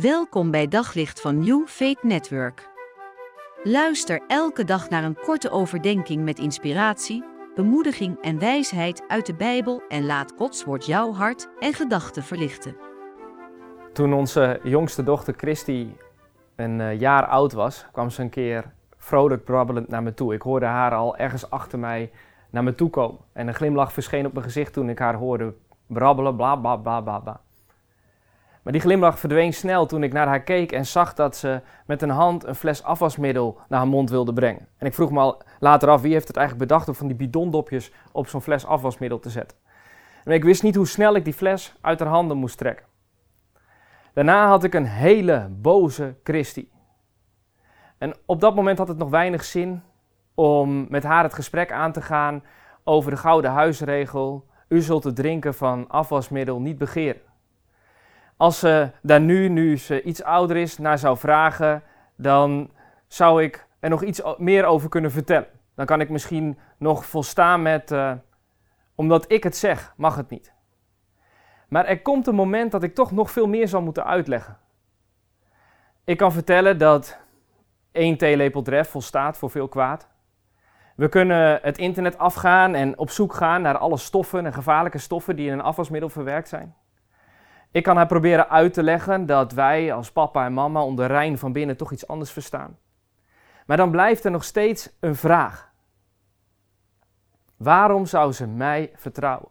Welkom bij Daglicht van New Faith Network. Luister elke dag naar een korte overdenking met inspiratie, bemoediging en wijsheid uit de Bijbel en laat Gods woord jouw hart en gedachten verlichten. Toen onze jongste dochter Christy een eh, jaar oud was, kwam ze een keer vrolijk brabbelend naar me toe. Ik hoorde haar al ergens achter mij naar me toe komen. En een glimlach verscheen op mijn gezicht toen ik haar hoorde brabbelen, bla bla bla bla bla. Maar die glimlach verdween snel toen ik naar haar keek en zag dat ze met een hand een fles afwasmiddel naar haar mond wilde brengen. En ik vroeg me al later af wie heeft het eigenlijk bedacht om van die bidondopjes op zo'n fles afwasmiddel te zetten. En ik wist niet hoe snel ik die fles uit haar handen moest trekken. Daarna had ik een hele boze Christie. En op dat moment had het nog weinig zin om met haar het gesprek aan te gaan over de gouden huisregel. U zult het drinken van afwasmiddel niet begeren. Als ze daar nu, nu ze iets ouder is, naar zou vragen, dan zou ik er nog iets meer over kunnen vertellen. Dan kan ik misschien nog volstaan met, uh, omdat ik het zeg, mag het niet. Maar er komt een moment dat ik toch nog veel meer zal moeten uitleggen. Ik kan vertellen dat één theelepel dref volstaat voor veel kwaad. We kunnen het internet afgaan en op zoek gaan naar alle stoffen en gevaarlijke stoffen die in een afwasmiddel verwerkt zijn. Ik kan haar proberen uit te leggen dat wij als papa en mama onder Rijn van binnen toch iets anders verstaan. Maar dan blijft er nog steeds een vraag. Waarom zou ze mij vertrouwen?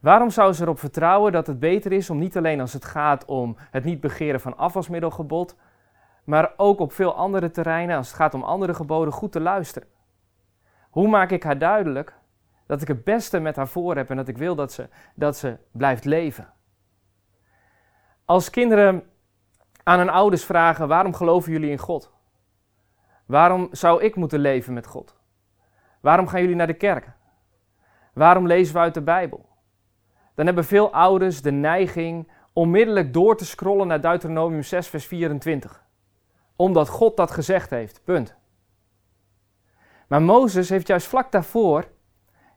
Waarom zou ze erop vertrouwen dat het beter is om niet alleen als het gaat om het niet begeren van afwasmiddelgebod, maar ook op veel andere terreinen, als het gaat om andere geboden, goed te luisteren? Hoe maak ik haar duidelijk dat ik het beste met haar voor heb en dat ik wil dat ze, dat ze blijft leven? Als kinderen aan hun ouders vragen: waarom geloven jullie in God? Waarom zou ik moeten leven met God? Waarom gaan jullie naar de kerk? Waarom lezen we uit de Bijbel? Dan hebben veel ouders de neiging onmiddellijk door te scrollen naar Deuteronomium 6, vers 24 omdat God dat gezegd heeft. Punt. Maar Mozes heeft juist vlak daarvoor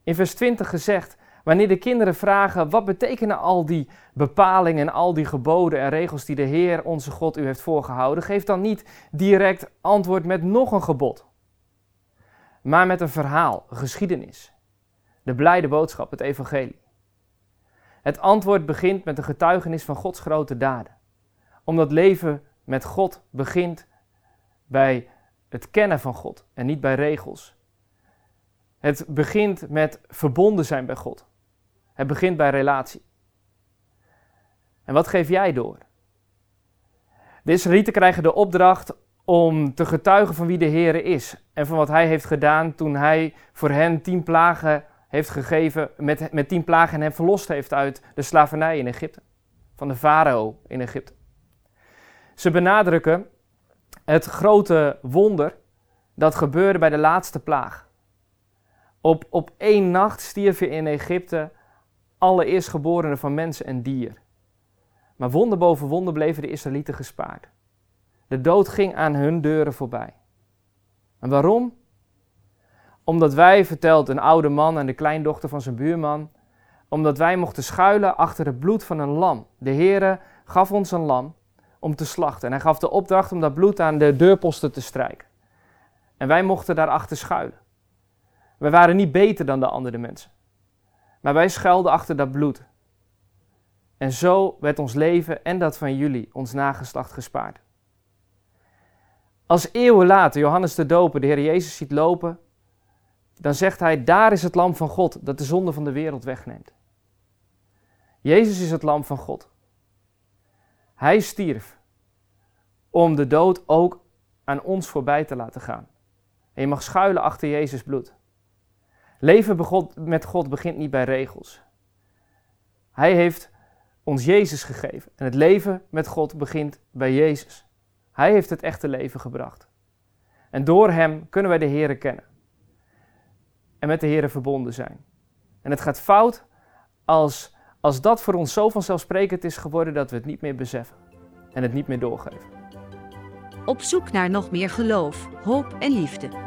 in vers 20 gezegd: wanneer de kinderen vragen wat betekenen al die bepalingen en al die geboden en regels die de Heer onze God u heeft voorgehouden, geef dan niet direct antwoord met nog een gebod, maar met een verhaal, een geschiedenis, de blijde boodschap, het evangelie. Het antwoord begint met een getuigenis van Gods grote daden. Omdat leven met God begint bij het kennen van God en niet bij regels. Het begint met verbonden zijn bij God. Het begint bij relatie. En wat geef jij door? De Israëlieten krijgen de opdracht om te getuigen van wie de Heer is en van wat Hij heeft gedaan toen Hij voor hen tien plagen heeft gegeven, met, met tien plagen en hen verlost heeft uit de slavernij in Egypte, van de farao in Egypte. Ze benadrukken het grote wonder dat gebeurde bij de laatste plaag. Op, op één nacht stierven in Egypte alle eerstgeborenen van mensen en dier. Maar wonder boven wonder bleven de Israëlieten gespaard. De dood ging aan hun deuren voorbij. En waarom? Omdat wij, vertelt een oude man aan de kleindochter van zijn buurman, omdat wij mochten schuilen achter het bloed van een lam. De Heere gaf ons een lam om te slachten. En hij gaf de opdracht om dat bloed aan de deurposten te strijken. En wij mochten daarachter schuilen. We waren niet beter dan de andere mensen. Maar wij schuilden achter dat bloed. En zo werd ons leven en dat van jullie, ons nageslacht, gespaard. Als eeuwen later Johannes de Doper de Heer Jezus ziet lopen, dan zegt hij: Daar is het lam van God dat de zonde van de wereld wegneemt. Jezus is het lam van God. Hij stierf om de dood ook aan ons voorbij te laten gaan. En je mag schuilen achter Jezus bloed. Leven met God begint niet bij regels. Hij heeft ons Jezus gegeven. En het leven met God begint bij Jezus. Hij heeft het echte leven gebracht. En door Hem kunnen wij de Here kennen. En met de Here verbonden zijn. En het gaat fout als als dat voor ons zo vanzelfsprekend is geworden dat we het niet meer beseffen en het niet meer doorgeven. Op zoek naar nog meer geloof, hoop en liefde.